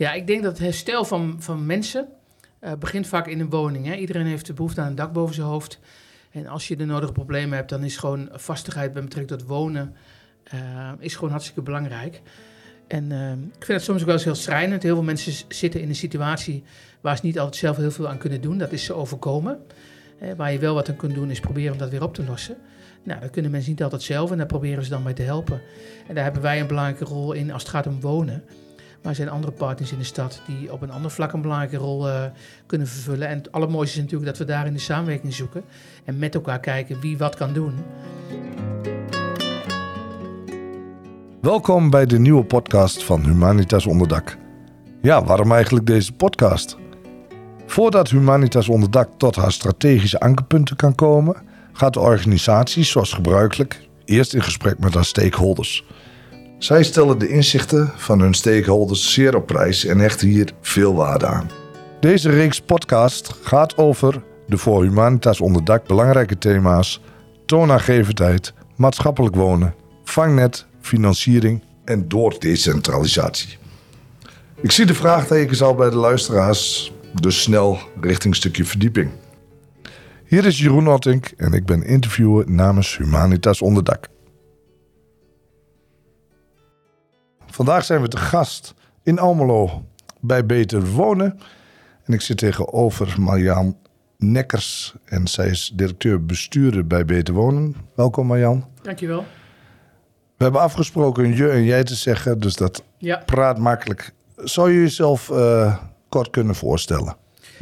Ja, ik denk dat het herstel van, van mensen uh, begint vaak in een woning. Hè. Iedereen heeft de behoefte aan een dak boven zijn hoofd. En als je de nodige problemen hebt, dan is gewoon vastigheid bij betrekking tot wonen uh, is gewoon hartstikke belangrijk. En uh, ik vind het soms ook wel eens heel schrijnend. Heel veel mensen zitten in een situatie waar ze niet altijd zelf heel veel aan kunnen doen. Dat is ze overkomen. waar je wel wat aan kunt doen, is proberen om dat weer op te lossen. Nou, dat kunnen mensen niet altijd zelf en daar proberen ze dan bij te helpen. En daar hebben wij een belangrijke rol in als het gaat om wonen. Maar er zijn andere partners in de stad die op een ander vlak een belangrijke rol uh, kunnen vervullen. En het allermooiste is natuurlijk dat we daar in de samenwerking zoeken. En met elkaar kijken wie wat kan doen. Welkom bij de nieuwe podcast van Humanitas Onderdak. Ja, waarom eigenlijk deze podcast? Voordat Humanitas Onderdak tot haar strategische ankerpunten kan komen, gaat de organisatie, zoals gebruikelijk, eerst in gesprek met haar stakeholders. Zij stellen de inzichten van hun stakeholders zeer op prijs en hechten hier veel waarde aan. Deze reeks podcast gaat over de voor Humanitas Onderdak belangrijke thema's toonaangevendheid, maatschappelijk wonen, vangnet, financiering en door decentralisatie. Ik zie de vraagtekens al bij de luisteraars, dus snel richting stukje verdieping. Hier is Jeroen Ottink en ik ben interviewer namens Humanitas Onderdak. Vandaag zijn we te gast in Almelo bij Beter Wonen. En ik zit tegenover Marjan Nekkers en zij is directeur bestuurder bij Beter Wonen. Welkom Marjan. Dankjewel. We hebben afgesproken je en jij te zeggen, dus dat praat makkelijk. Zou je jezelf uh, kort kunnen voorstellen?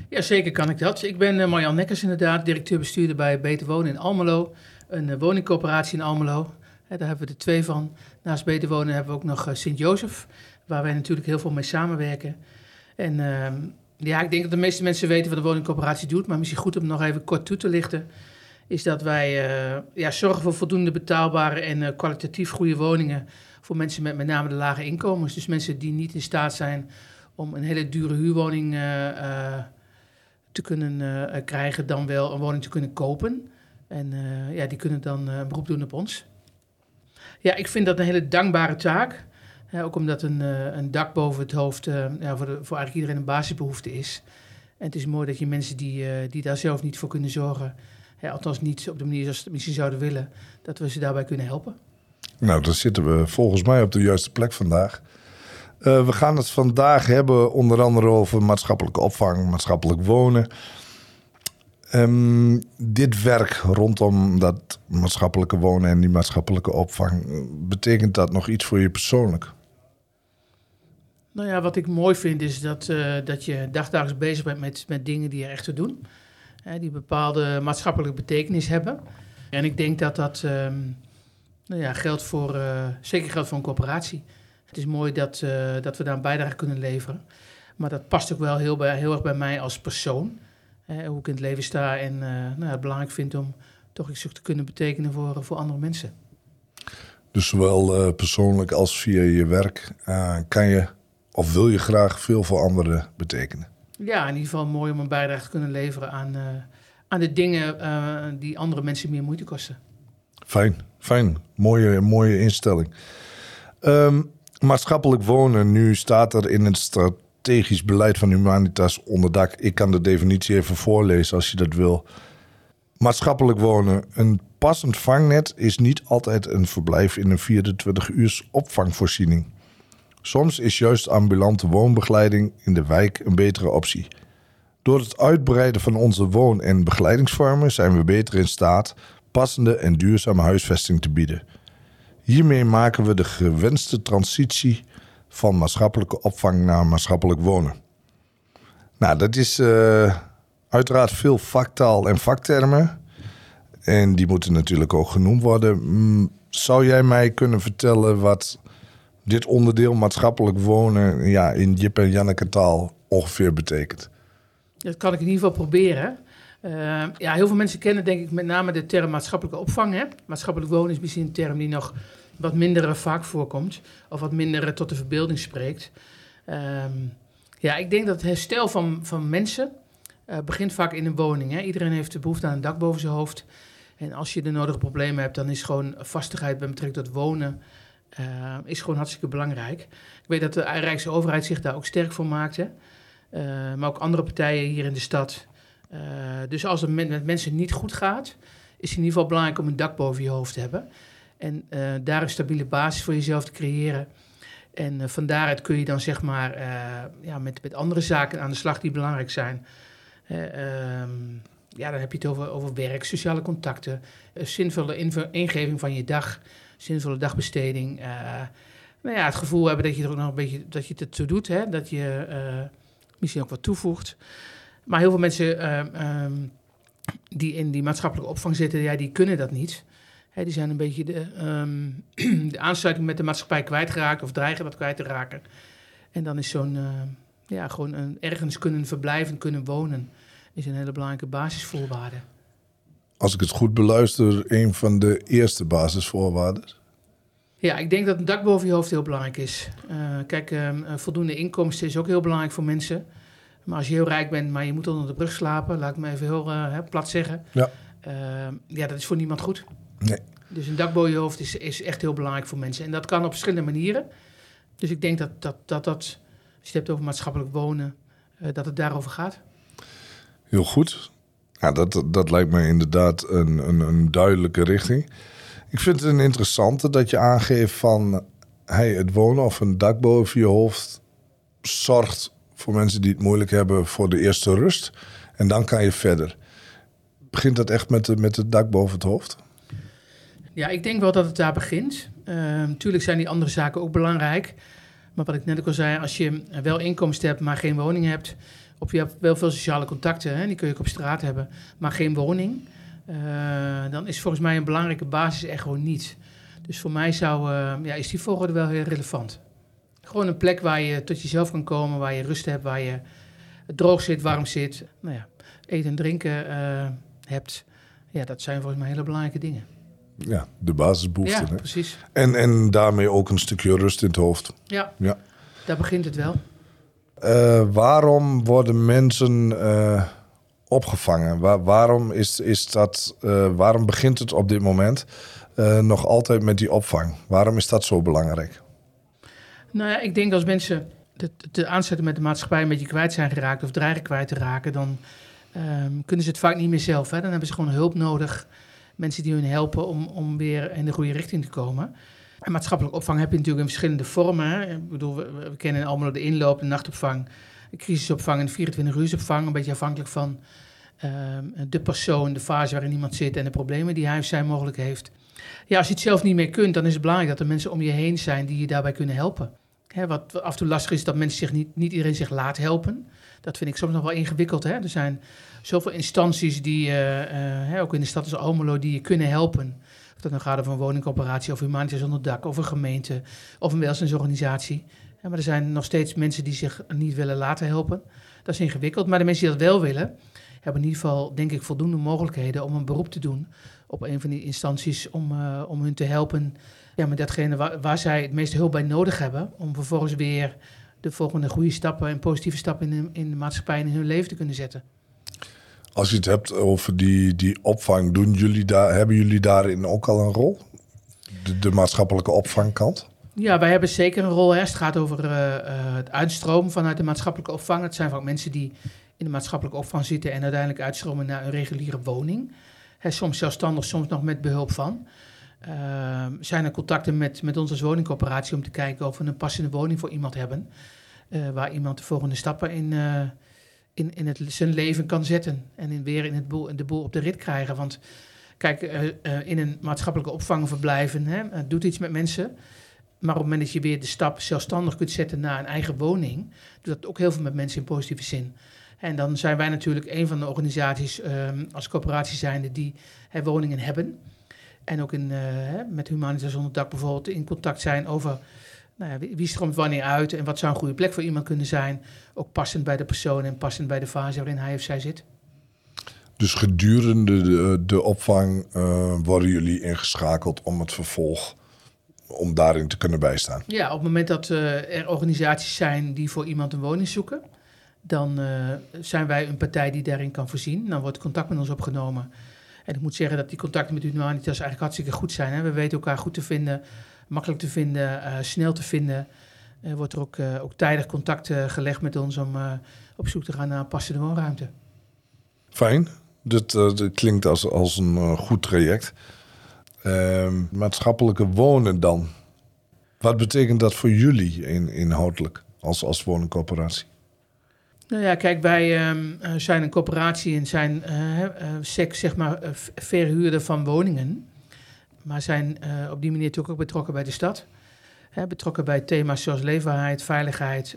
Ja, zeker kan ik dat. Ik ben uh, Marjan Nekkers inderdaad, directeur-bestuurder bij Beter Wonen in Almelo. Een uh, woningcoöperatie in Almelo. daar hebben we er twee van. Naast Beter Wonen hebben we ook nog Sint-Jozef, waar wij natuurlijk heel veel mee samenwerken. En ehm, ja, ik denk dat de meeste mensen weten wat de woningcoöperatie doet, maar misschien goed om nog even kort toe te lichten is dat wij uh, ja, zorgen voor voldoende betaalbare en uh, kwalitatief goede woningen voor mensen met met name de lage inkomens. Dus mensen die niet in staat zijn om een hele dure huurwoning te kunnen krijgen, dan wel een woning te kunnen kopen. En ja, die kunnen dan een beroep doen op ons. Ja, ik vind dat een hele dankbare taak. ook omdat een, een dak boven het hoofd ja, voor, voor eigenlijk iedereen een basisbehoefte is. En het is mooi dat je mensen die, die daar zelf niet voor kunnen zorgen, althans niet op de manier zoals ze misschien zouden willen, dat we ze daarbij kunnen helpen. Nou, dan zitten we volgens mij op de juiste plek vandaag. We gaan het vandaag hebben onder andere over maatschappelijke opvang, maatschappelijk wonen. Um, dit werk rondom dat maatschappelijke wonen en die maatschappelijke opvang, betekent dat nog iets voor je persoonlijk? Nou ja, wat ik mooi vind is dat, uh, dat je dagdagelijks bezig bent met, met dingen die er echt te doen hè, die bepaalde maatschappelijke betekenis hebben. En ik denk dat dat um, nou ja, geldt voor, uh, zeker geldt voor een corporatie. Het is mooi dat, dat we daar een bijdrage kunnen leveren. Maar dat past ook wel heel, bij, heel erg bij mij als persoon. Hoe ik in het leven sta en uh, nou, het belangrijk vind om toch iets te kunnen betekenen voor, voor andere mensen. Dus zowel persoonlijk als via je werk kan je of wil je graag veel voor anderen betekenen? Ja, in ieder geval mooi om een bijdrage te kunnen leveren aan, uh, aan de dingen uh, die andere mensen meer moeite kosten. Fijn, fijn. Mooie, mooie instelling. Um, maatschappelijk wonen, nu staat er in het strategisch beleid van Humanitas onderdak. Ik kan de definitie even voorlezen als je dat wil. Maatschappelijk wonen, een passend vangnet is niet altijd een verblijf in een 24 uurs opvangvoorziening. Soms is juist ambulante woonbegeleiding in de wijk een betere optie. Door het uitbreiden van onze woon- en begeleidingsvormen zijn we beter in staat passende en duurzame huisvesting te bieden. Hiermee maken we de gewenste transitie van maatschappelijke opvang naar maatschappelijk wonen. Nou, dat is uh, uiteraard veel vaktaal en vaktermen. En die moeten natuurlijk ook genoemd worden. Mm, zou jij mij kunnen vertellen wat dit onderdeel maatschappelijk wonen ja, in Jip en Janneke taal ongeveer betekent? Dat kan ik in ieder geval proberen. Uh, ja, heel veel mensen kennen denk ik met name de term maatschappelijke opvang. Hè? Maatschappelijk wonen is misschien een term die nog wat minder vaak voorkomt. Of wat minder tot de verbeelding spreekt. Um, ja, ik denk dat het herstel van, van mensen uh, begint vaak in een woning. Hè? Iedereen heeft de behoefte aan een dak boven zijn hoofd. En als je de nodige problemen hebt, dan is gewoon vastigheid bij betrekking tot wonen is gewoon hartstikke belangrijk. Ik weet dat de Rijksoverheid zich daar ook sterk voor maakte. maar ook andere partijen hier in de stad. dus als het met, met mensen niet goed gaat, is het in ieder geval belangrijk om een dak boven je hoofd te hebben. En daar een stabiele basis voor jezelf te creëren. En uh, van daaruit kun je dan zeg maar uh, ja, met, met andere zaken aan de slag die belangrijk zijn. Um, ja, dan heb je het over, over werk, sociale contacten, zinvolle ingeving van je dag, zinvolle dagbesteding. nou ja, het gevoel hebben dat je er ook nog een beetje dat je het toe doet, hè? dat je misschien ook wat toevoegt. Maar heel veel mensen um, die in die maatschappelijke opvang zitten, ja, die kunnen dat niet die zijn een beetje de, um, de aansluiting met de maatschappij kwijtgeraakt of dreigen dat kwijt te raken. En dan is zo'n, uh, ja, gewoon een, ergens kunnen verblijven, kunnen wonen, is een hele belangrijke basisvoorwaarde. Als ik het goed beluister, een van de eerste basisvoorwaarden. Ja, ik denk dat een dak boven je hoofd heel belangrijk is. Uh, kijk, uh, voldoende inkomsten is ook heel belangrijk voor mensen. Maar als je heel rijk bent, maar je moet onder de brug slapen, laat ik me even heel plat zeggen. Ja. Ehm, ja, dat is voor niemand goed. Nee. Dus een dak boven je hoofd is, is echt heel belangrijk voor mensen. En dat kan op verschillende manieren. Dus ik denk dat dat, dat, dat als je het hebt over maatschappelijk wonen, uh, dat het daarover gaat. Heel goed. Ja, dat, dat lijkt me inderdaad een, een, een duidelijke richting. Ik vind het een interessante dat je aangeeft van hey, het wonen of een dak boven je hoofd zorgt voor mensen die het moeilijk hebben voor de eerste rust. En dan kan je verder. Begint dat echt met, de, met het dak boven het hoofd? Ja, ik denk wel dat het daar begint. Ehm, zijn die andere zaken ook belangrijk. Maar wat ik net ook al zei, als je wel inkomsten hebt, maar geen woning hebt, of je hebt wel veel sociale contacten, die kun je ook op straat hebben, maar geen woning, uh, dan is volgens mij een belangrijke basis er gewoon niet. Dus voor mij zou, uh, ja, is die volgorde wel heel relevant. Gewoon een plek waar je tot jezelf kan komen, waar je rust hebt, waar je droog zit, warm zit, nou ja, eten en drinken uh, hebt. Ja, dat zijn volgens mij hele belangrijke dingen. Ja, de basisbehoeften. Ja, precies. En, en daarmee ook een stukje rust in het hoofd. Ja, ja. daar begint het wel. Uh, waarom worden mensen uh, opgevangen? Waar, waarom, is, is dat, uh, waarom begint het op dit moment nog altijd met die opvang? Waarom is dat zo belangrijk? Nou ja, ik denk als mensen de, de aanzetten met de maatschappij een beetje kwijt zijn geraakt of dreigen kwijt te raken, dan um, kunnen ze het vaak niet meer zelf. Hè? Dan hebben ze gewoon hulp nodig mensen die hun helpen om, om weer in de goede richting te komen. En maatschappelijke opvang heb je natuurlijk in verschillende vormen. Ik bedoel, we, kennen allemaal de inloop, de nachtopvang, de crisisopvang en de 24 uursopvang. Een beetje afhankelijk van ehm, de persoon, de fase waarin iemand zit en de problemen die hij of zij mogelijk heeft. Ja, als je het zelf niet meer kunt, dan is het belangrijk dat er mensen om je heen zijn die je daarbij kunnen helpen. Wat af en toe lastig is, dat mensen zich niet, niet iedereen zich laat helpen. Dat vind ik soms nog wel ingewikkeld. Hè? Er zijn zoveel instanties die, uh, uh, ook in de stad als Almelo, die je kunnen helpen. Of dat dan gaat over een woningcoöperatie, of Humanitas onder dak, of een gemeente, of een welzijnsorganisatie. Maar er zijn nog steeds mensen die zich niet willen laten helpen. Dat is ingewikkeld. Maar de mensen die dat wel willen, hebben in ieder geval, denk ik, voldoende mogelijkheden om een beroep te doen op een van die instanties om, uh, om hun te helpen ja, met datgene waar, waar, zij het meeste hulp bij nodig hebben. Om vervolgens weer de volgende goede stappen en positieve stappen in de, in de maatschappij en in hun leven te kunnen zetten. Als je het hebt over die, die opvang, doen jullie daar, hebben jullie daarin ook al een rol? De, de maatschappelijke opvangkant? Ja, wij hebben zeker een rol. Hè. Het gaat over uh, het uitstromen vanuit de maatschappelijke opvang. Het zijn vaak mensen die in de maatschappelijke opvang zitten en uiteindelijk uitstromen naar een reguliere woning. Hè, soms zelfstandig, soms nog met behulp van. Uh, zijn er contacten met, met ons als woningcoöperatie om te kijken of we een passende woning voor iemand hebben. Uh, waar iemand de volgende stappen in, uh, in, in het, zijn leven kan zetten. En in, weer in het boel, de boel op de rit krijgen. Want kijk, in een maatschappelijke opvang verblijven hè, doet iets met mensen. Maar op het moment dat je weer de stap zelfstandig kunt zetten naar een eigen woning, doet dat ook heel veel met mensen in positieve zin. En dan zijn wij natuurlijk een van de organisaties um, als coöperatie zijnde die hè, woningen hebben. En ook in, uh, met Humanitas onder dak bijvoorbeeld in contact zijn over nou ja, wie stroomt wanneer uit en wat zou een goede plek voor iemand kunnen zijn. Ook passend bij de persoon en passend bij de fase waarin hij of zij zit. Dus gedurende de, de opvang uh, worden jullie ingeschakeld om het vervolg, om daarin te kunnen bijstaan? Ja, op het moment dat uh, er organisaties zijn die voor iemand een woning zoeken, dan uh, zijn wij een partij die daarin kan voorzien. Dan wordt contact met ons opgenomen. En ik moet zeggen dat die contacten met Humanitas eigenlijk hartstikke goed zijn. Hè? We weten elkaar goed te vinden makkelijk te vinden, snel te vinden. wordt er ook, ook tijdig contact gelegd met ons om op zoek te gaan naar passende woonruimte. Fijn. Dit klinkt als, als een goed traject. Ehm, maatschappelijke wonen dan. Wat betekent dat voor jullie in, inhoudelijk als, als woningcorporatie? Nou ja, kijk, wij um, zijn een coöperatie en zijn uh, zeg maar verhuurder van woningen. Maar zijn op die manier natuurlijk ook betrokken bij de stad. Hè, betrokken bij thema's zoals leefbaarheid, veiligheid.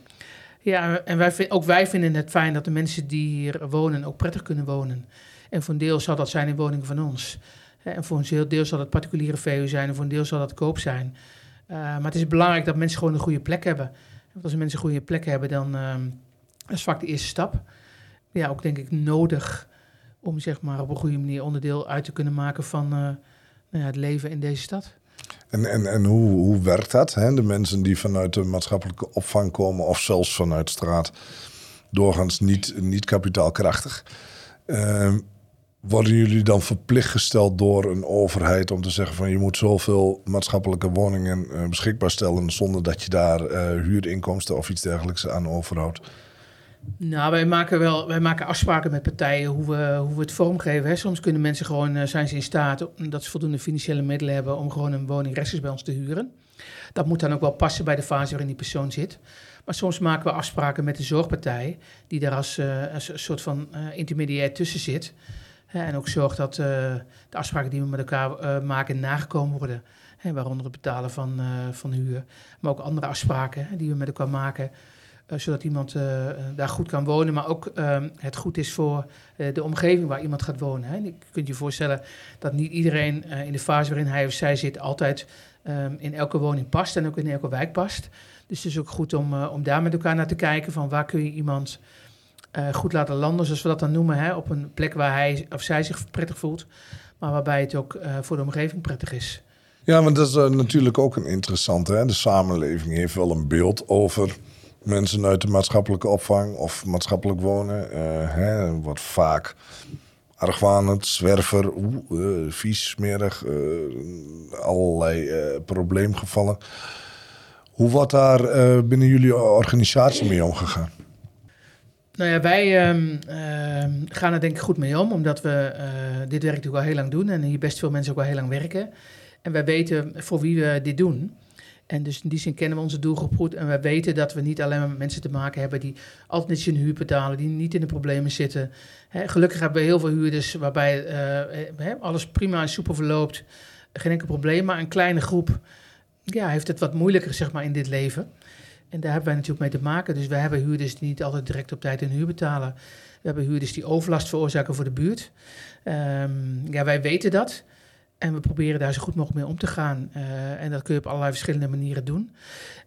Ja, en wij, ook wij vinden het fijn dat de mensen die hier wonen ook prettig kunnen wonen. En voor een deel zal dat zijn in woningen van ons. En voor een heel deel zal het particuliere VU zijn en voor een deel zal dat koop zijn. maar het is belangrijk dat mensen gewoon een goede plek hebben. Want als mensen een goede plek hebben, dan ehm, dat is vaak de eerste stap. Ja, ook denk ik nodig om zeg maar op een goede manier onderdeel uit te kunnen maken van uh, nou ja, het leven in deze stad. En, en, en hoe, hoe werkt dat? Hè? De mensen die vanuit de maatschappelijke opvang komen of zelfs vanuit straat, doorgaans niet, niet kapitaalkrachtig. Uh, worden jullie dan verplicht gesteld door een overheid om te zeggen van je moet zoveel maatschappelijke woningen uh, beschikbaar stellen zonder dat je daar uh, huurinkomsten of iets dergelijks aan overhoudt? Nou, wij maken wel wij maken afspraken met partijen hoe we, hoe we het vormgeven. Hè. Soms kunnen mensen gewoon, uh, zijn ze in staat, omdat ze voldoende financiële middelen hebben, om gewoon een woning rechtstreeks bij ons te huren. Dat moet dan ook wel passen bij de fase waarin die persoon zit. Maar soms maken we afspraken met de zorgpartij, die daar als, als een soort van uh, intermediair tussen zit. en ook zorgt dat de afspraken die we met elkaar maken nagekomen worden. waaronder het betalen van, van huur. Maar ook andere afspraken die we met elkaar maken eh, zodat iemand eh, eh, daar goed kan wonen, maar ook ehm, het goed is voor de omgeving waar iemand gaat wonen. Hè. Je kunt je voorstellen dat niet iedereen in de fase waarin hij of zij zit altijd ehm, in elke woning past en ook in elke wijk past. Dus het is ook goed om, om daar met elkaar naar te kijken van waar kun je iemand goed laten landen, zoals we dat dan noemen, hè, op een plek waar hij of zij zich prettig voelt, maar waarbij het ook voor de omgeving prettig is. Ja, want dat is natuurlijk ook een interessante. Hè? De samenleving heeft wel een beeld over mensen uit de maatschappelijke opvang of maatschappelijk wonen. Uh, hè, wordt vaak argwanend, zwerver, uh, vies, smerig, uh, allerlei probleemgevallen. Hoe wordt daar binnen jullie organisatie mee omgegaan? Nou ja, wij um, gaan er denk ik goed mee om, omdat we dit werk natuurlijk al heel lang doen en hier best veel mensen ook al heel lang werken. En wij weten voor wie we dit doen. En dus in die zin kennen we onze doelgroep goed. En we weten dat we niet alleen maar met mensen te maken hebben die altijd netjes hun huur betalen, die niet in de problemen zitten. gelukkig hebben we heel veel huurders waarbij uh, alles prima en soepel verloopt. Geen enkel probleem. Maar een kleine groep ja, heeft het wat moeilijker zeg maar, in dit leven. En daar hebben wij natuurlijk mee te maken. Dus we hebben huurders die niet altijd direct op tijd hun huur betalen. We hebben huurders die overlast veroorzaken voor de buurt. Um, ja, wij weten dat. En we proberen daar zo goed mogelijk mee om te gaan. Uh, en dat kun je op allerlei verschillende manieren doen.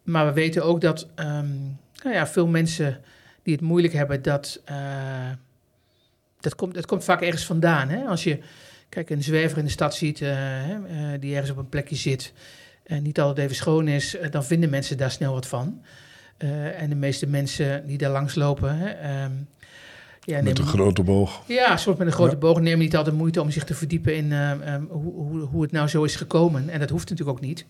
Maar we weten ook dat um, nou ja, veel mensen die het moeilijk hebben, dat, uh, dat, komt, dat komt vaak ergens vandaan. Hè? Als je kijk, een zwerver in de stad ziet uh, die ergens op een plekje zit en niet altijd even schoon is, dan vinden mensen daar snel wat van. en de meeste mensen die daar langs lopen, um, ja, met een grote boog. Ja, soms met een grote boog. Neem niet altijd moeite om zich te verdiepen in uh, um, hoe, hoe, hoe het nou zo is gekomen. En dat hoeft natuurlijk ook niet.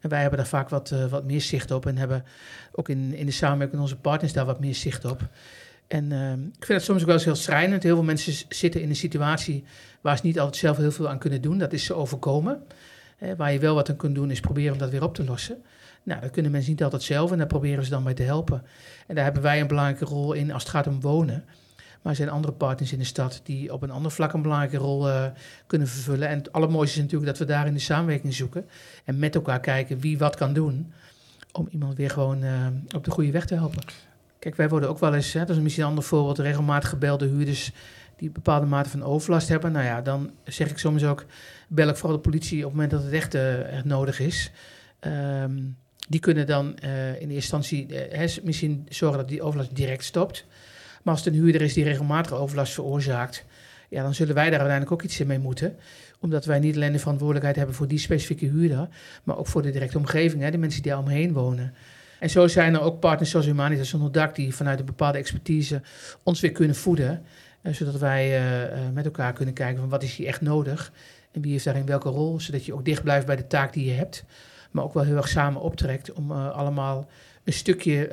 En wij hebben daar vaak wat, uh, wat meer zicht op. En hebben ook in, in de samenwerking met onze partners daar wat meer zicht op. En uh, ik vind het soms ook wel eens heel schrijnend. Heel veel mensen zitten in een situatie waar ze niet altijd zelf heel veel aan kunnen doen. Dat is ze overkomen. waar je wel wat aan kunt doen, is proberen om dat weer op te lossen. Nou, dat kunnen mensen niet altijd zelf en daar proberen ze dan bij te helpen. En daar hebben wij een belangrijke rol in als het gaat om wonen. Maar er zijn andere partners in de stad die op een ander vlak een belangrijke rol uh, kunnen vervullen. En het allermooiste is natuurlijk dat we daar in de samenwerking zoeken. En met elkaar kijken wie wat kan doen. Om iemand weer gewoon uh, op de goede weg te helpen. Kijk, wij worden ook wel eens, hè, dat is misschien een ander voorbeeld, regelmatig gebelde huurders die een bepaalde mate van overlast hebben. Nou ja, dan zeg ik soms ook, bel ik vooral de politie op het moment dat het echt, uh, echt nodig is. Um, die kunnen dan in eerste instantie misschien zorgen dat die overlast direct stopt. Maar als het een huurder is die regelmatig overlast veroorzaakt, ja, dan zullen wij daar uiteindelijk ook iets mee moeten. Omdat wij niet alleen de verantwoordelijkheid hebben voor die specifieke huurder, maar ook voor de directe omgeving, hè, de mensen die daar omheen wonen. En zo zijn er ook partners zoals Humanitas zonder dak die vanuit een bepaalde expertise ons weer kunnen voeden. Eh, zodat wij uh, uh, met elkaar kunnen kijken van wat is hier echt nodig en wie heeft daarin welke rol. Zodat je ook dicht blijft bij de taak die je hebt. maar ook wel heel erg samen optrekt om allemaal een stukje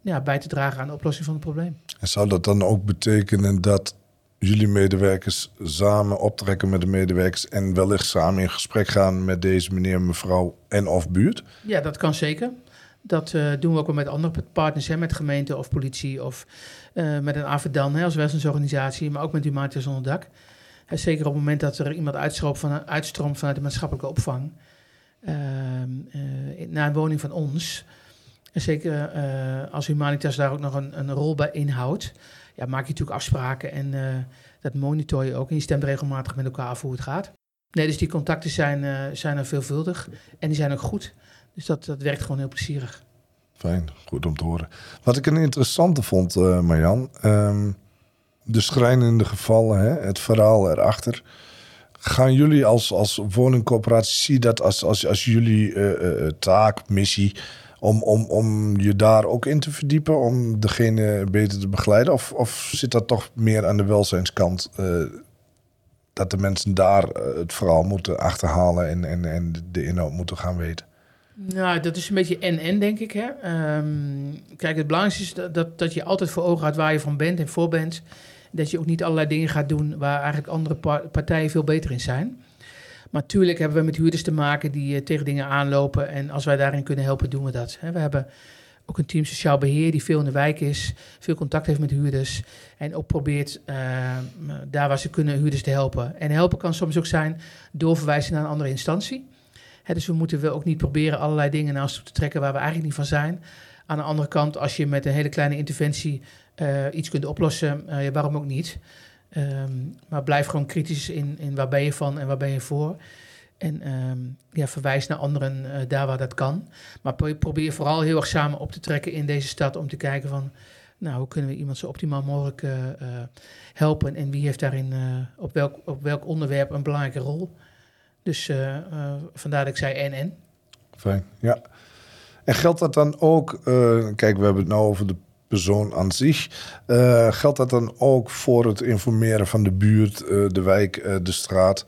ja, bij te dragen aan de oplossing van het probleem. En zou dat dan ook betekenen dat jullie medewerkers samen optrekken met de medewerkers en wellicht samen in gesprek gaan met deze meneer, mevrouw en of buurt? Ja, dat kan zeker. Dat uh, doen we ook wel met andere partners, hè, met gemeente of politie of uh, met een AVDAN als welzijnsorganisatie, maar ook met Humanitas onder dak. En zeker op het moment dat er iemand uitstroomt, van, vanuit de maatschappelijke opvang uh, naar een woning van ons. En zeker als Humanitas daar ook nog een, een rol bij inhoudt, ja, maak je natuurlijk afspraken en dat monitor je ook. En je stemt regelmatig met elkaar af hoe het gaat. Nee, dus die contacten zijn, zijn er veelvuldig en die zijn ook goed. Dus dat, dat werkt gewoon heel plezierig. Fijn, goed om te horen. Wat ik een interessante vond, uh, Marjan, um, de schrijnende gevallen, hè, het verhaal erachter. Gaan jullie als, als woningcoöperatie, zie dat als, als, als jullie uh, uh, taak, missie, om, om, om je daar ook in te verdiepen, om degene beter te begeleiden? Of, of zit dat toch meer aan de welzijnskant, dat de mensen daar het verhaal moeten achterhalen en, en, en de inhoud moeten gaan weten? Nou, dat is een beetje en-en, denk ik. Hè? Um, kijk, het belangrijkste is dat, dat, dat, je altijd voor ogen houdt waar je van bent en voor bent. Dat je ook niet allerlei dingen gaat doen waar eigenlijk andere partijen veel beter in zijn. Maar natuurlijk hebben we met huurders te maken die uh, tegen dingen aanlopen. En als wij daarin kunnen helpen, doen we dat. We hebben ook een team sociaal beheer die veel in de wijk is, veel contact heeft met huurders. En ook probeert uh, daar waar ze kunnen huurders te helpen. En helpen kan soms ook zijn doorverwijzen naar een andere instantie dus we moeten wel ook niet proberen allerlei dingen naar ons toe te trekken waar we eigenlijk niet van zijn. Aan de andere kant, als je met een hele kleine interventie uh, iets kunt oplossen, uh, waarom ook niet? Um, maar blijf gewoon kritisch in, in waar ben je van en waar ben je voor. En um, ja, verwijs naar anderen uh, daar waar dat kan. Maar probeer vooral heel erg samen op te trekken in deze stad om te kijken van, nou, hoe kunnen we iemand zo optimaal mogelijk helpen en wie heeft daarin op, welk, op welk onderwerp een belangrijke rol. Dus vandaar dat ik zei en en. Fijn, ja. En geldt dat dan ook, kijk, we hebben het nou over de persoon aan zich. geldt dat dan ook voor het informeren van de buurt, de wijk, de straat?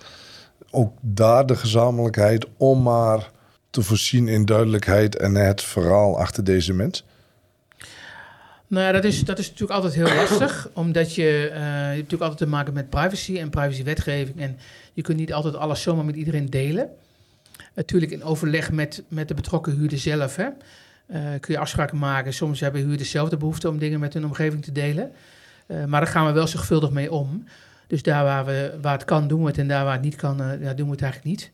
Ook daar de gezamenlijkheid om maar te voorzien in duidelijkheid en het verhaal achter deze mens? Nou ja, dat is, dat is natuurlijk altijd heel lastig, omdat je, je hebt natuurlijk altijd te maken met privacy en privacywetgeving. En je kunt niet altijd alles zomaar met iedereen delen. Natuurlijk in overleg met, met de betrokken huurder zelf hè, kun je afspraken maken. Soms hebben huurders zelf de behoefte om dingen met hun omgeving te delen. Uh, maar daar gaan we wel zorgvuldig mee om. Dus daar waar, we, waar het kan, doen we het. En daar waar het niet kan, ja, doen we het eigenlijk niet.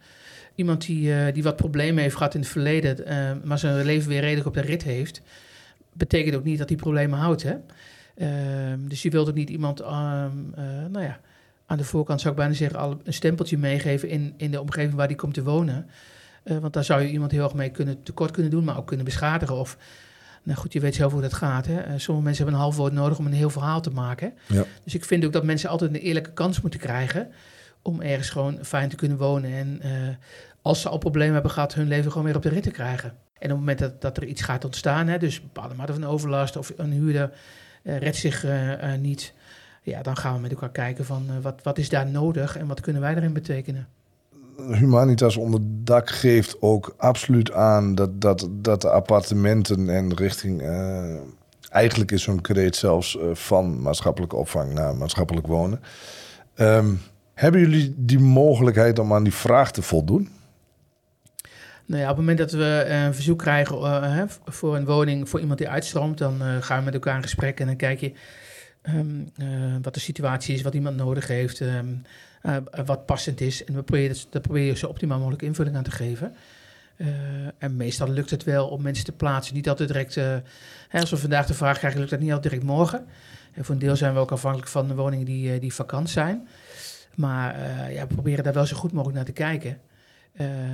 Iemand die, die wat problemen heeft gehad in het verleden, maar zijn leven weer redelijk op de rit heeft betekent ook niet dat hij problemen houdt. Hè? Uh, dus je wilt ook niet iemand, uh, nou ja, aan de voorkant zou ik bijna zeggen, al een stempeltje meegeven in, in de omgeving waar die komt te wonen. Uh, want daar zou je iemand heel erg mee kunnen, tekort kunnen doen, maar ook kunnen beschadigen. Of, nou goed, je weet zelf hoe dat gaat. Hè? sommige mensen hebben een half woord nodig om een heel verhaal te maken. Ja. Dus ik vind ook dat mensen altijd een eerlijke kans moeten krijgen om ergens gewoon fijn te kunnen wonen. En als ze al problemen hebben gehad, hun leven gewoon weer op de rit te krijgen. En op het moment dat, dat er iets gaat ontstaan, hè, dus een bepaalde mate van overlast of een huurder redt zich niet, ja, dan gaan we met elkaar kijken van wat, wat is daar nodig en wat kunnen wij daarin betekenen. Humanitas onder dak geeft ook absoluut aan dat, dat, dat de appartementen en richting. eigenlijk is zo'n kreet zelfs van maatschappelijke opvang naar maatschappelijk wonen. Um, hebben jullie die mogelijkheid om aan die vraag te voldoen? Nou ja, op het moment dat we eh, een verzoek krijgen voor een woning voor iemand die uitstroomt, dan gaan we met elkaar in gesprek en dan kijk je um, wat de situatie is, wat iemand nodig heeft, um, wat passend is. En we proberen, daar probeer je zo optimaal mogelijk invulling aan te geven. en meestal lukt het wel om mensen te plaatsen. Niet altijd direct, hè, als we vandaag de vraag krijgen, lukt dat niet altijd direct morgen. En voor een deel zijn we ook afhankelijk van de woningen die, die vakant zijn. Maar ja, we proberen daar wel zo goed mogelijk naar te kijken.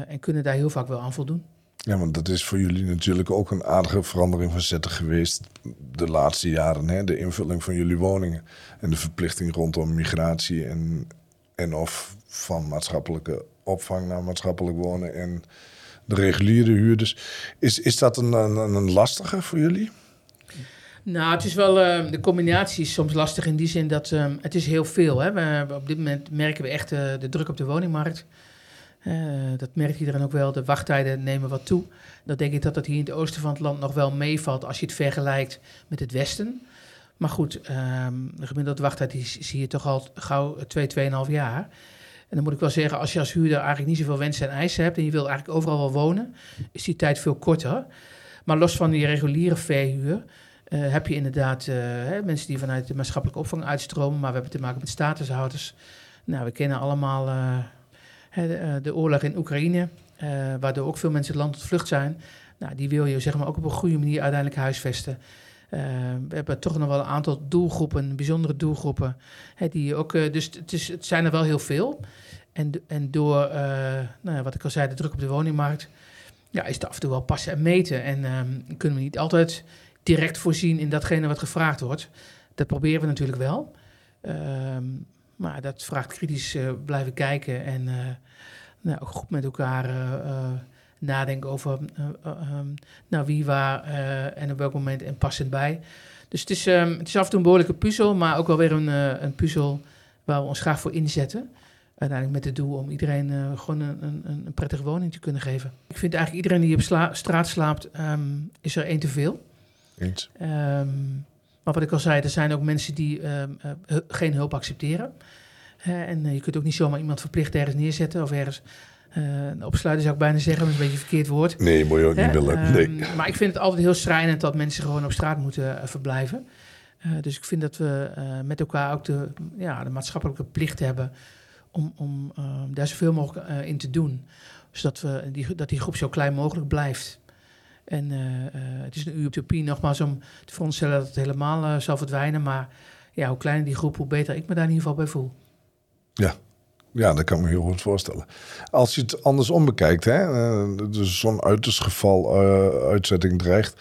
En kunnen daar heel vaak wel aan voldoen. Ja, want dat is voor jullie natuurlijk ook een aardige verandering van zetten geweest de laatste jaren. Hè? De invulling van jullie woningen en de verplichting rondom migratie en, en of van maatschappelijke opvang naar maatschappelijk wonen en de reguliere huurders. Is, is dat een, een, lastige voor jullie? Nou, het is wel, uh, de combinatie is soms lastig in die zin dat um, het is heel veel. Hè? We, op dit moment merken we echt uh, de druk op de woningmarkt dat merkt iedereen ook wel. De wachttijden nemen wat toe. Dan denk ik dat dat hier in het oosten van het land nog wel meevalt als je het vergelijkt met het westen. Maar goed, um, de gemiddelde wachttijd zie je toch al gauw 2, 2,5 jaar. En dan moet ik wel zeggen, als je als huurder eigenlijk niet zoveel wensen en eisen hebt en je wil eigenlijk overal wel wonen, is die tijd veel korter. Maar los van die reguliere verhuur uh, heb je inderdaad uh, hè, mensen die vanuit de maatschappelijke opvang uitstromen, maar we hebben te maken met statushouders. Nou, we kennen allemaal de, oorlog in Oekraïne, waardoor ook veel mensen het land ontvlucht zijn. Nou, die wil je zeg maar ook op een goede manier uiteindelijk huisvesten. Uh, we hebben toch nog wel een aantal doelgroepen, bijzondere doelgroepen. Hè, die ook, uh, dus het, is, het zijn er wel heel veel. En, en door, uh, nou wat ik al zei, de druk op de woningmarkt, ja, is het af en toe wel passen en meten. En um, kunnen we niet altijd direct voorzien in datgene wat gevraagd wordt. Dat proberen we natuurlijk wel. Um, maar dat vraagt kritisch blijven kijken en nou, ook goed met elkaar nadenken over uh, nou, wie waar uh, en op welk moment en passend bij. Dus het is, um, het is af en toe een behoorlijke puzzel, maar ook wel weer een, een puzzel waar we ons graag voor inzetten. Uiteindelijk met het doel om iedereen gewoon een, een, een, prettige woning te kunnen geven. Ik vind eigenlijk iedereen die op sla straat slaapt, um, is er één te veel. Eens. Um, maar wat ik al zei, er zijn ook mensen die geen hulp accepteren. en je kunt ook niet zomaar iemand verplicht ergens neerzetten of ergens uh, opsluiten zou ik bijna zeggen, dat is een beetje een verkeerd woord. Nee, moet je ook niet willen. Ehm, nee. maar ik vind het altijd heel schrijnend dat mensen gewoon op straat moeten uh, verblijven. Uh, dus ik vind dat we met elkaar ook de, ja, de maatschappelijke plicht hebben om, om ehm, daar zoveel mogelijk in te doen. Zodat we die, dat die groep zo klein mogelijk blijft. En het is een utopie nogmaals om te veronderstellen dat het helemaal zal verdwijnen. Maar ja, hoe kleiner die groep, hoe beter ik me daar in ieder geval bij voel. Ja, ja, dat kan ik me heel goed voorstellen. Als je het andersom bekijkt, hè, dus zo'n uiterst geval uh, uitzetting dreigt,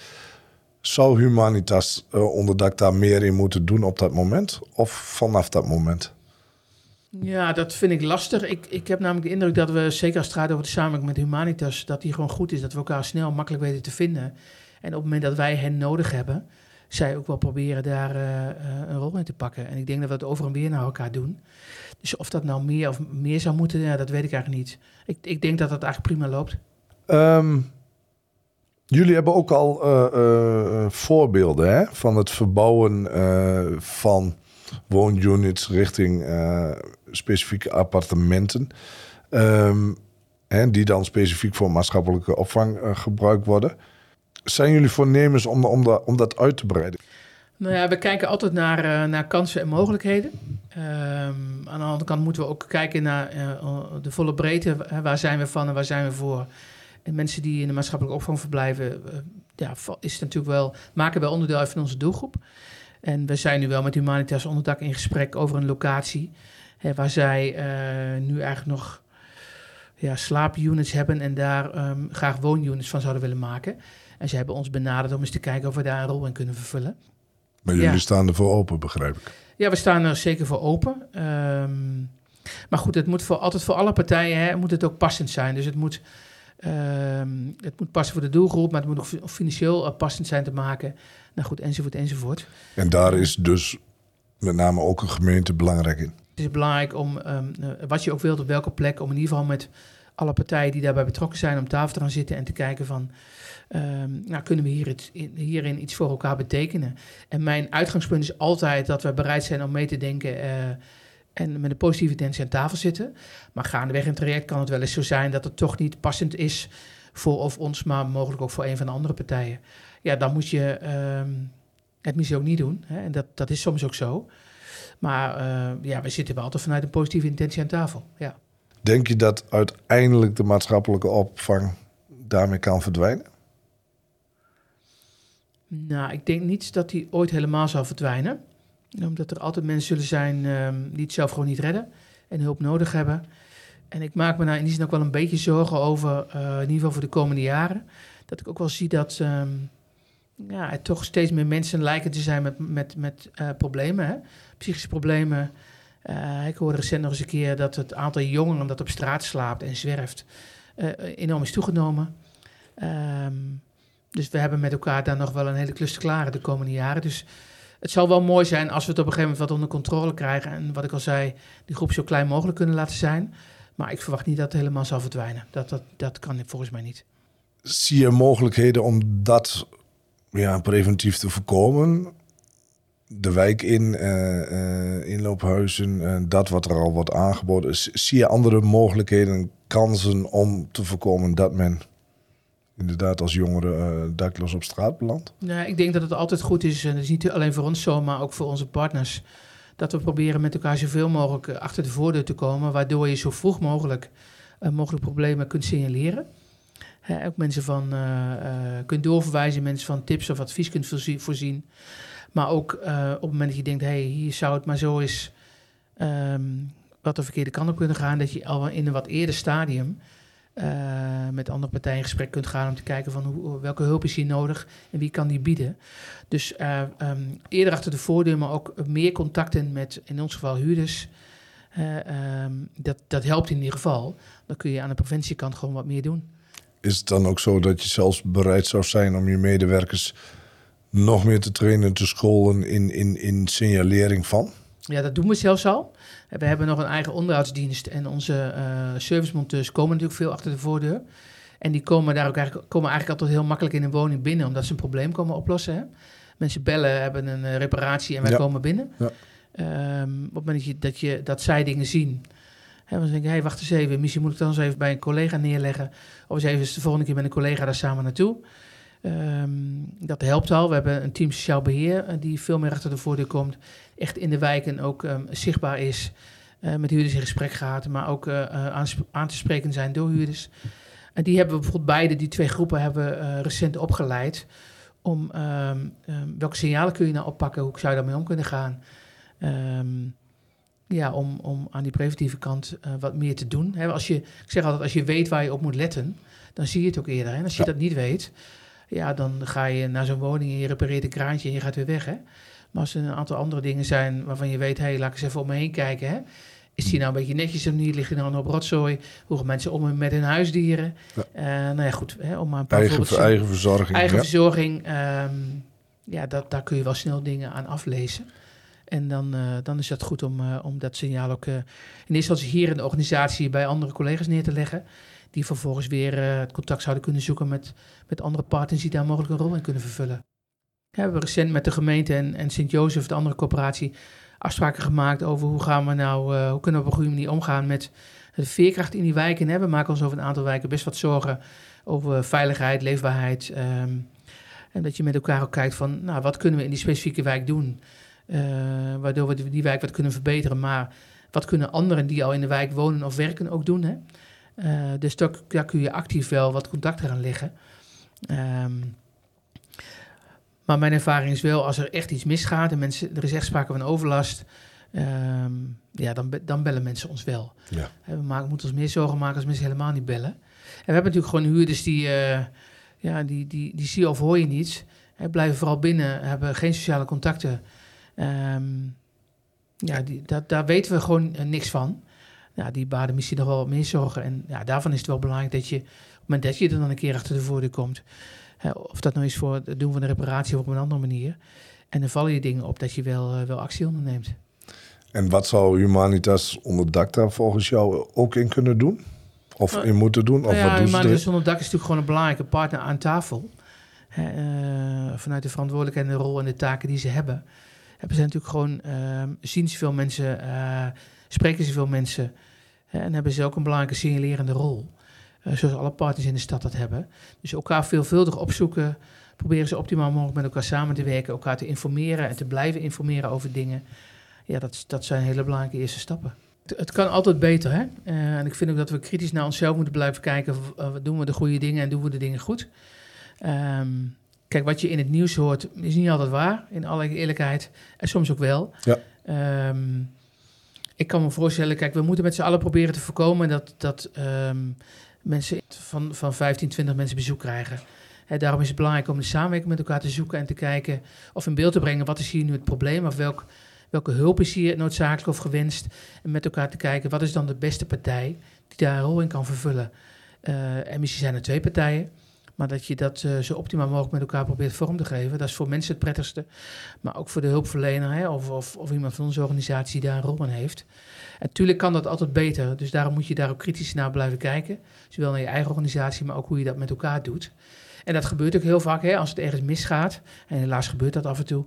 zou Humanitas uh, onderdak daar meer in moeten doen op dat moment of vanaf dat moment? Ja, dat vind ik lastig. Ik, ik heb namelijk de indruk dat we, zeker als het gaat over de samenwerking met Humanitas, dat die gewoon goed is, dat we elkaar snel makkelijk weten te vinden. En op het moment dat wij hen nodig hebben, zij ook wel proberen daar een rol in te pakken. En ik denk dat we het over en weer naar elkaar doen. Dus of dat nou meer of meer zou moeten, ja, dat weet ik eigenlijk niet. Ik, ik denk dat dat eigenlijk prima loopt. Um, jullie hebben ook al uh, voorbeelden hè, van het verbouwen van woonunits richting specifieke appartementen. Um, die dan specifiek voor maatschappelijke opvang gebruikt worden. Zijn jullie voornemens om, om, dat, om dat uit te breiden? Nou ja, we kijken altijd naar, uh, naar kansen en mogelijkheden. Um, aan de andere kant moeten we ook kijken naar uh, de volle breedte. Waar zijn we van en waar zijn we voor? En mensen die in de maatschappelijke opvang verblijven, uh, ja, is natuurlijk wel, maken wel onderdeel uit van onze doelgroep. En we zijn nu wel met Humanitas Onderdak in gesprek over een locatie. Hè, waar zij nu eigenlijk nog ja, slaapunits hebben en daar um, graag woonunits van zouden willen maken. En ze hebben ons benaderd om eens te kijken of we daar een rol in kunnen vervullen. Maar jullie staan er voor open, begrijp ik. Ja, we staan er zeker voor open. Um, maar goed, het moet voor, altijd voor alle partijen hè, moet het ook passend zijn. Dus het moet, um, het moet passen voor de doelgroep, maar het moet ook financieel passend zijn te maken. Nou goed, enzovoort, enzovoort. En daar is dus met name ook een gemeente belangrijk in. Het is belangrijk om, um, wat je ook wilt, op welke plek, om in ieder geval met alle partijen die daarbij betrokken zijn om tafel te gaan zitten en te kijken van, um, nou, kunnen we hier het, hierin iets voor elkaar betekenen? En mijn uitgangspunt is altijd dat we bereid zijn om mee te denken uh, en met een positieve intentie aan tafel zitten. Maar gaandeweg in het traject kan het wel eens zo zijn dat het toch niet passend is voor of ons, maar mogelijk ook voor een van de andere partijen. Ja, dan moet je um, het misschien ook niet doen. Hè? En dat, dat is soms ook zo. Maar uh, ja, we zitten wel altijd vanuit een positieve intentie aan tafel. Ja. Denk je dat uiteindelijk de maatschappelijke opvang daarmee kan verdwijnen? Nou, ik denk niet dat die ooit helemaal zal verdwijnen. Omdat er altijd mensen zullen zijn um, die het zelf gewoon niet redden en hulp nodig hebben. En ik maak me nou in die zin ook wel een beetje zorgen over, uh, in ieder geval voor de komende jaren. Dat ik ook wel zie dat um, ja, er toch steeds meer mensen lijken te zijn met, met, met uh, problemen, hè? psychische problemen. Uh, ik hoorde recent nog eens een keer dat het aantal jongeren dat op straat slaapt en zwerft enorm is toegenomen. Um, dus we hebben met elkaar daar nog wel een hele klus te klaren de komende jaren. Dus het zal wel mooi zijn als we het op een gegeven moment wat onder controle krijgen. En wat ik al zei, die groep zo klein mogelijk kunnen laten zijn. Maar ik verwacht niet dat het helemaal zal verdwijnen. Dat, dat, dat kan volgens mij niet. Zie je mogelijkheden om dat ja, preventief te voorkomen? De wijk in, uh, uh, inloophuizen, uh, dat wat er al wordt aangeboden. Zie je andere mogelijkheden, kansen om te voorkomen dat men inderdaad als jongere dakloos op straat belandt? Ja, ik denk dat het altijd goed is, en dat is niet alleen voor ons zo, maar ook voor onze partners dat we proberen met elkaar zoveel mogelijk eh, achter de voordeur te komen, waardoor je zo vroeg mogelijk uh, mogelijk problemen kunt signaleren. ook mensen van kunt doorverwijzen, mensen van tips of advies kunt voorzien. Maar ook op het moment dat je denkt, hé, hey, hier zou het maar zo eens um, wat de verkeerde kant op kunnen gaan, dat je al in een wat eerder stadium uh, met andere partijen in gesprek kunt gaan om te kijken van hoe, welke hulp is hier nodig en wie kan die bieden. Dus uh, um, eerder achter de voordeur, maar ook meer contacten met in ons geval huurders. Um, dat, dat helpt in ieder geval. Dan kun je aan de preventiekant gewoon wat meer doen. Is het dan ook zo dat je zelfs bereid zou zijn om je medewerkers nog meer te trainen, te scholen in, in, in signalering van? Ja, dat doen we zelfs al. We hebben nog een eigen onderhoudsdienst en onze uh, servicemonteurs komen natuurlijk veel achter de voordeur. En die komen daar ook eigenlijk, komen eigenlijk altijd heel makkelijk in een woning binnen, omdat ze een probleem komen oplossen. Hè? Mensen bellen, hebben een uh, reparatie en wij komen binnen. Ja. Um, op het moment dat, je, dat, je, dat zij dingen zien, hè, dan denk ik, hey, wacht eens even, misschien moet ik dan eens even bij een collega neerleggen. Of eens even de volgende keer met een collega daar samen naartoe. Um, dat helpt al. We hebben een team sociaal beheer uh, die veel meer achter de voordeur komt. Echt in de wijken ook um, zichtbaar is. Uh, met huurders in gesprek gaat, maar ook uh, aan, te spreken zijn door huurders. En die hebben we bijvoorbeeld beide, die twee groepen, hebben recent opgeleid. Om um, welke signalen kun je nou oppakken, hoe zou je daarmee om kunnen gaan. ja, om, om aan die preventieve kant wat meer te doen. He, als je, ik zeg altijd, als je weet waar je op moet letten, dan zie je het ook eerder. En als je ja. dat niet weet, ja, dan ga je naar zo'n woning en je repareert een kraantje en je gaat weer weg. Hè? Maar als er een aantal andere dingen zijn waarvan je weet, hé, hey, laat ik eens even om me heen kijken. Hè? Is die nou een beetje netjes of niet? Ligt er nou op rotzooi? Hoe gaan mensen om met hun huisdieren? Ja. Uh, nou ja, goed. Hè, om maar een paar eigen, eigen verzorging. Eigen ja. verzorging. Um, ja, dat, daar kun je wel snel dingen aan aflezen. En dan, uh, dan is dat goed om, uh, om dat signaal ook in eerste instantie hier in de organisatie bij andere collega's neer te leggen die vervolgens weer uh, het contact zouden kunnen zoeken met, met andere partners die daar mogelijk een rol in kunnen vervullen. we hebben recent met de gemeente en, en Sint-Jozef, de andere coöperatie, afspraken gemaakt over hoe gaan we nou, uh, hoe kunnen we op een goede manier omgaan met de veerkracht in die wijken. We maken ons over een aantal wijken best wat zorgen over veiligheid, leefbaarheid. Um, en dat je met elkaar ook kijkt van, nou, wat kunnen we in die specifieke wijk doen, uh, waardoor we die wijk wat kunnen verbeteren. Maar wat kunnen anderen die al in de wijk wonen of werken ook doen, hè? Uh, dus daar, daar, kun je actief wel wat contact aan leggen. Um, maar mijn ervaring is wel, als er echt iets misgaat en mensen, er is echt sprake van overlast, um, ja, dan, dan bellen mensen ons wel. Ja. We maken, moeten ons meer zorgen maken als mensen helemaal niet bellen. En we hebben natuurlijk gewoon huurders die, uh, ja, die, die, die zie je of hoor je niets. Hè, blijven vooral binnen, hebben geen sociale contacten. Um, ja, die, dat, daar weten we gewoon uh, niks van ja, die baden misschien nog wel wat meer zorgen. En ja, daarvan is het wel belangrijk dat je, op het moment dat je er dan een keer achter de voordeur komt, hè, of dat nou is voor het doen van een reparatie of op een andere manier. En dan vallen je dingen op dat je wel, uh, wel actie onderneemt. En wat zou Humanitas onder dak daar volgens jou ook in kunnen doen? Of in moeten doen? Of ja, wat doen Humanitas onder dak is natuurlijk gewoon een belangrijke partner aan tafel. Uh, vanuit de verantwoordelijkheid en de rol en de taken die ze hebben. Hebben ze natuurlijk gewoon, uh, zien ze veel mensen uh, spreken ze veel mensen hè, en hebben ze ook een belangrijke signalerende rol. Uh, zoals alle partners in de stad dat hebben. Dus elkaar veelvuldig opzoeken, proberen ze optimaal mogelijk met elkaar samen te werken, elkaar te informeren en te blijven informeren over dingen. Ja, dat, dat zijn hele belangrijke eerste stappen. Het, het kan altijd beter, hè? Uh, en ik vind ook dat we kritisch naar onszelf moeten blijven kijken. Uh, doen we de goede dingen en doen we de dingen goed? Um, kijk, wat je in het nieuws hoort, is niet altijd waar, in alle eerlijkheid. En soms ook wel. Ja. Um, ik kan me voorstellen, kijk, we moeten met z'n allen proberen te voorkomen dat, dat um, mensen van, van 15, 20 mensen bezoek krijgen. Daarom is het belangrijk om de samenwerking met elkaar te zoeken en te kijken of in beeld te brengen wat is hier nu het probleem of welk, welke hulp is hier noodzakelijk of gewenst. En met elkaar te kijken wat is dan de beste partij die daar een rol in kan vervullen. En misschien zijn er twee partijen, maar dat je dat uh, zo optimaal mogelijk met elkaar probeert vorm te geven. Dat is voor mensen het prettigste. Maar ook voor de hulpverlener hè, of, of, of iemand van onze organisatie die daar een rol in heeft. En natuurlijk kan dat altijd beter. Dus daarom moet je daar ook kritisch naar blijven kijken. Zowel naar je eigen organisatie, maar ook hoe je dat met elkaar doet. En dat gebeurt ook heel vaak hè, als het ergens misgaat. En helaas gebeurt dat af en toe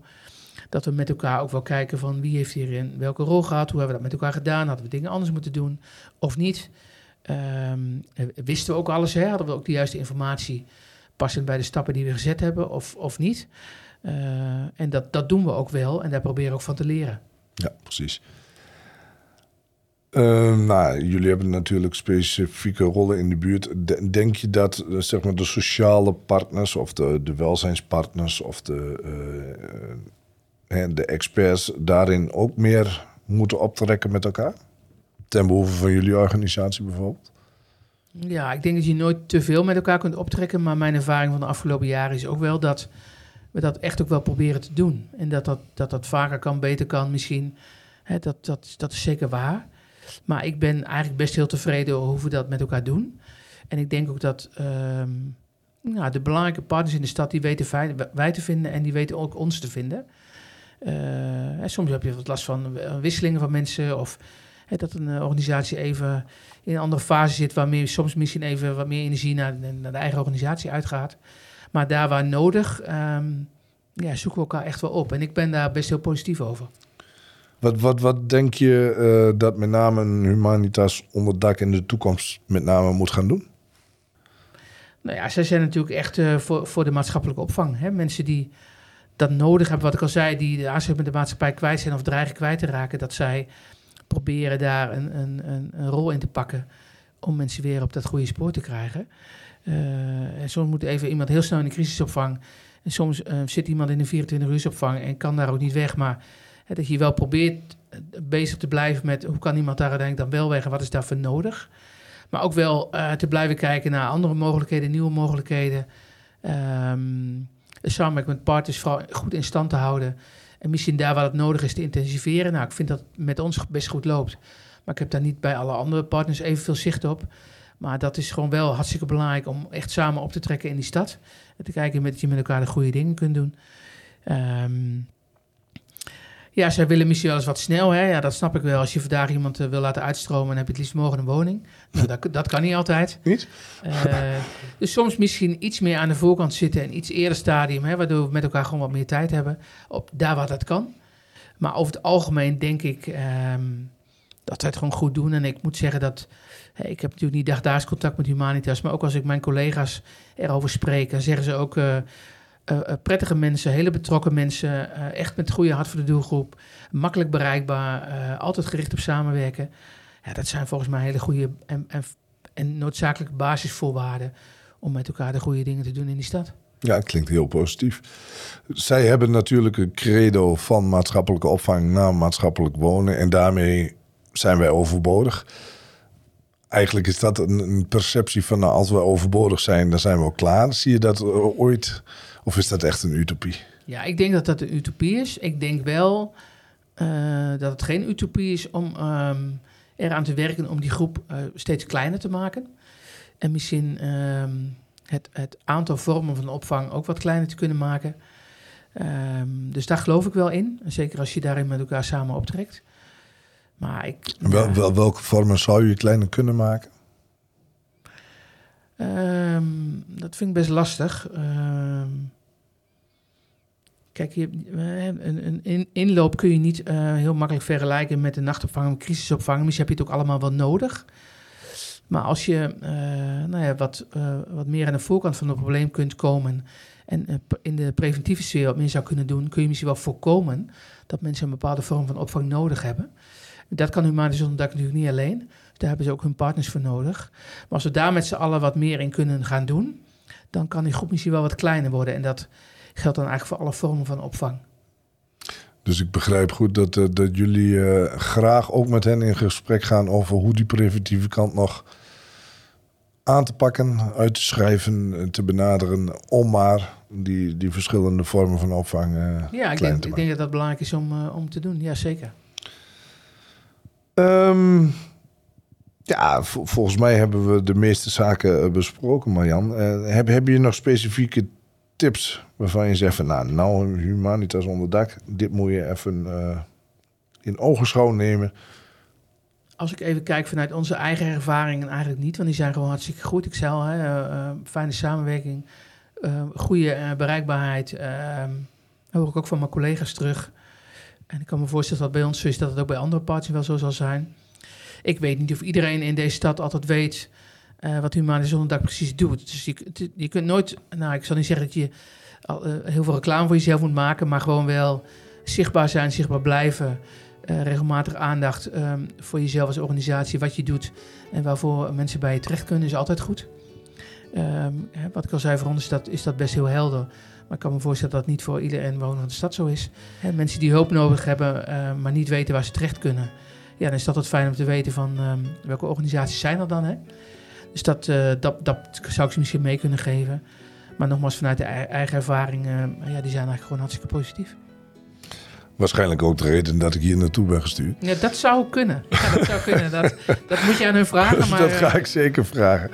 dat we met elkaar ook wel kijken van wie heeft hierin welke rol gehad, hoe hebben we dat met elkaar gedaan, hadden we dingen anders moeten doen of niet. Um, wisten we ook alles, hè? hadden we ook de juiste informatie passend bij de stappen die we gezet hebben of, of niet. Uh, en dat, dat doen we ook wel en daar proberen we ook van te leren. Ja, precies. Uh, nou, jullie hebben natuurlijk specifieke rollen in de buurt. Denk je dat zeg maar, de sociale partners of de, de welzijnspartners of de, uh, de experts daarin ook meer moeten optrekken met elkaar? ten behoeve van jullie organisatie bijvoorbeeld? Ja, ik denk dat je nooit te veel met elkaar kunt optrekken. Maar mijn ervaring van de afgelopen jaren is ook wel dat we dat echt ook wel proberen te doen. En dat dat, dat, dat vaker kan, beter kan misschien. Dat, dat, dat is zeker waar. Maar ik ben eigenlijk best heel tevreden over hoe we dat met elkaar doen. En ik denk ook dat ehm, nou, de belangrijke partners in de stad, die weten wij te vinden en die weten ook ons te vinden. Uh, soms heb je wat last van wisselingen van mensen of dat een eh, organisatie even in een andere fase zit, waarmee soms misschien even wat meer energie naar, naar de eigen organisatie uitgaat. Maar daar waar nodig, ehm, ja, zoeken we elkaar echt wel op. En ik ben daar best heel positief over. Wat, wat, wat denk je uh, dat met name een Humanitas onderdak in de toekomst met name moet gaan doen? Nou ja, zij zijn natuurlijk echt uh, voor, voor de maatschappelijke opvang. Hè? Mensen die dat nodig hebben, wat ik al zei, die de aansluiting met de maatschappij kwijt zijn of dreigen kwijt te raken, dat zij proberen daar een, een, een, een, rol in te pakken om mensen weer op dat goede spoor te krijgen. Uh, en soms moet even iemand heel snel in de crisisopvang. En soms uh, zit iemand in een 24-uursopvang en kan daar ook niet weg. Maar hè, dat je wel probeert eh, bezig te blijven met hoe kan iemand daar uiteindelijk dan wel weg en wat is daarvoor nodig. Maar ook wel te blijven kijken naar andere mogelijkheden, nieuwe mogelijkheden. Um, samenwerking met partners vooral goed in stand te houden. En misschien daar waar het nodig is te intensiveren. Nou, ik vind dat met ons best goed loopt. Maar ik heb daar niet bij alle andere partners evenveel zicht op. Maar dat is gewoon wel hartstikke belangrijk om echt samen op te trekken in die stad. En te kijken dat je met elkaar de goede dingen kunt doen. Um, ja, zij willen misschien wel eens wat snel. Hè? Ja, dat snap ik wel. Als je vandaag iemand uh, wil laten uitstromen, dan heb je het liefst morgen een woning. Nou, dat, dat kan niet altijd. Niet? Uh, dus soms misschien iets meer aan de voorkant zitten en iets eerder stadium, hè, waardoor we met elkaar gewoon wat meer tijd hebben. Op daar waar dat kan. Maar over het algemeen denk ik um, dat wij het gewoon goed doen. En ik moet zeggen dat. Hey, ik heb natuurlijk niet dagdaags contact met Humanitas, maar ook als ik mijn collega's erover spreek, dan zeggen ze ook. Uh, uh, prettige mensen, hele betrokken mensen, uh, echt met goede hart voor de doelgroep, makkelijk bereikbaar, altijd gericht op samenwerken. Ja, dat zijn volgens mij hele goede en, en, en noodzakelijke basisvoorwaarden om met elkaar de goede dingen te doen in die stad. Ja, klinkt heel positief. Zij hebben natuurlijk een credo van maatschappelijke opvang naar maatschappelijk wonen en daarmee zijn wij overbodig. Eigenlijk is dat een, perceptie van nou, als we overbodig zijn, dan zijn we ook klaar. Zie je dat ooit of is dat echt een utopie? Ja, ik denk dat dat een utopie is. Ik denk wel uh, dat het geen utopie is om um, eraan te werken om die groep uh, steeds kleiner te maken. En misschien um, het, het, aantal vormen van opvang ook wat kleiner te kunnen maken. Um, dus daar geloof ik wel in. Zeker als je daarin met elkaar samen optrekt. Maar ik, wel, wel, welke vormen zou je kleiner kunnen maken? Um, dat vind ik best lastig. Um, Kijk, je, een, een, inloop kun je niet uh, heel makkelijk vergelijken met een nachtopvang of crisisopvang. Misschien heb je het ook allemaal wel nodig. Maar als je uh, nou ja, wat, uh, wat meer aan de voorkant van het probleem kunt komen en in de preventieve sfeer wat meer zou kunnen doen, kun je misschien wel voorkomen dat mensen een bepaalde vorm van opvang nodig hebben. Dat kan Humanisch Onderdak natuurlijk niet alleen. Daar hebben ze ook hun partners voor nodig. Maar als we daar met z'n allen wat meer in kunnen gaan doen, dan kan die groep misschien wel wat kleiner worden. En dat geldt dan eigenlijk voor alle vormen van opvang. Dus ik begrijp goed dat, uh, dat jullie uh, graag ook met hen in gesprek gaan over hoe die preventieve kant nog aan te pakken, uit te schrijven, te benaderen, om maar die, die verschillende vormen van opvang uh, ja, ik denk, ik denk dat dat belangrijk is om, om te doen. Ja, zeker. Um, Ja, volgens mij hebben we de meeste zaken eh, besproken, Marjan. Uh, heb, heb je nog specifieke tips waarvan je zegt van... nou, nou Humanitas onder dak, dit moet je even uh, in ogenschouw nemen... Als ik even kijk vanuit onze eigen ervaringen, eigenlijk niet, want die zijn gewoon hartstikke goed. Ik zei hè, fijne samenwerking, goede bereikbaarheid. Ehm, hoor ik ook van mijn collega's terug. En ik kan me voorstellen dat bij ons zo is dat het ook bij andere partners wel zo zal zijn. Ik weet niet of iedereen in deze stad altijd weet uh, wat Humanisch Zondag precies doet. Dus je, je, kunt nooit, nou ik zal niet zeggen dat je uh, heel veel reclame voor jezelf moet maken, maar gewoon wel zichtbaar zijn, zichtbaar blijven. Uh, regelmatig aandacht um, voor jezelf als organisatie, wat je doet en waarvoor mensen bij je terecht kunnen, is altijd goed. Um, wat ik al zei, voor ons is dat, is dat best heel helder. Maar ik kan me voorstellen dat dat niet voor iedere inwoner van de stad zo is. He, mensen die hulp nodig hebben, maar niet weten waar ze terecht kunnen ja, dan is dat het fijn om te weten van um, welke organisaties zijn er dan. Hè? Dus dat, uh, dat, dat zou ik ze misschien mee kunnen geven. Maar nogmaals, vanuit de eigen ervaring, uh, ja, die zijn eigenlijk gewoon hartstikke positief. Waarschijnlijk ook de reden dat ik hier naartoe ben gestuurd. Ja, dat zou kunnen. Ja, dat zou kunnen. Dat, dat moet je aan hun vragen. Maar, dat ga ik zeker vragen.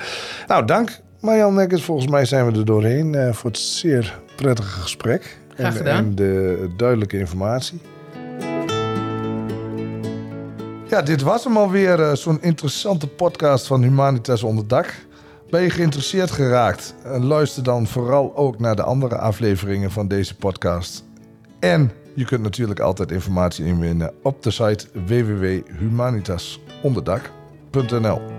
Nou, dank Marjan Nekkers. Volgens mij zijn we er doorheen uh, voor het zeer prettige gesprek. Graag gedaan. En, en de duidelijke informatie. Ja, dit was hem alweer, uh, zo'n interessante podcast van Humanitas onder dak. Ben je geïnteresseerd geraakt? Uh, luister dan vooral ook naar de andere afleveringen van deze podcast. En je kunt natuurlijk altijd informatie inwinnen op de site www.humanitasonderdak.nl.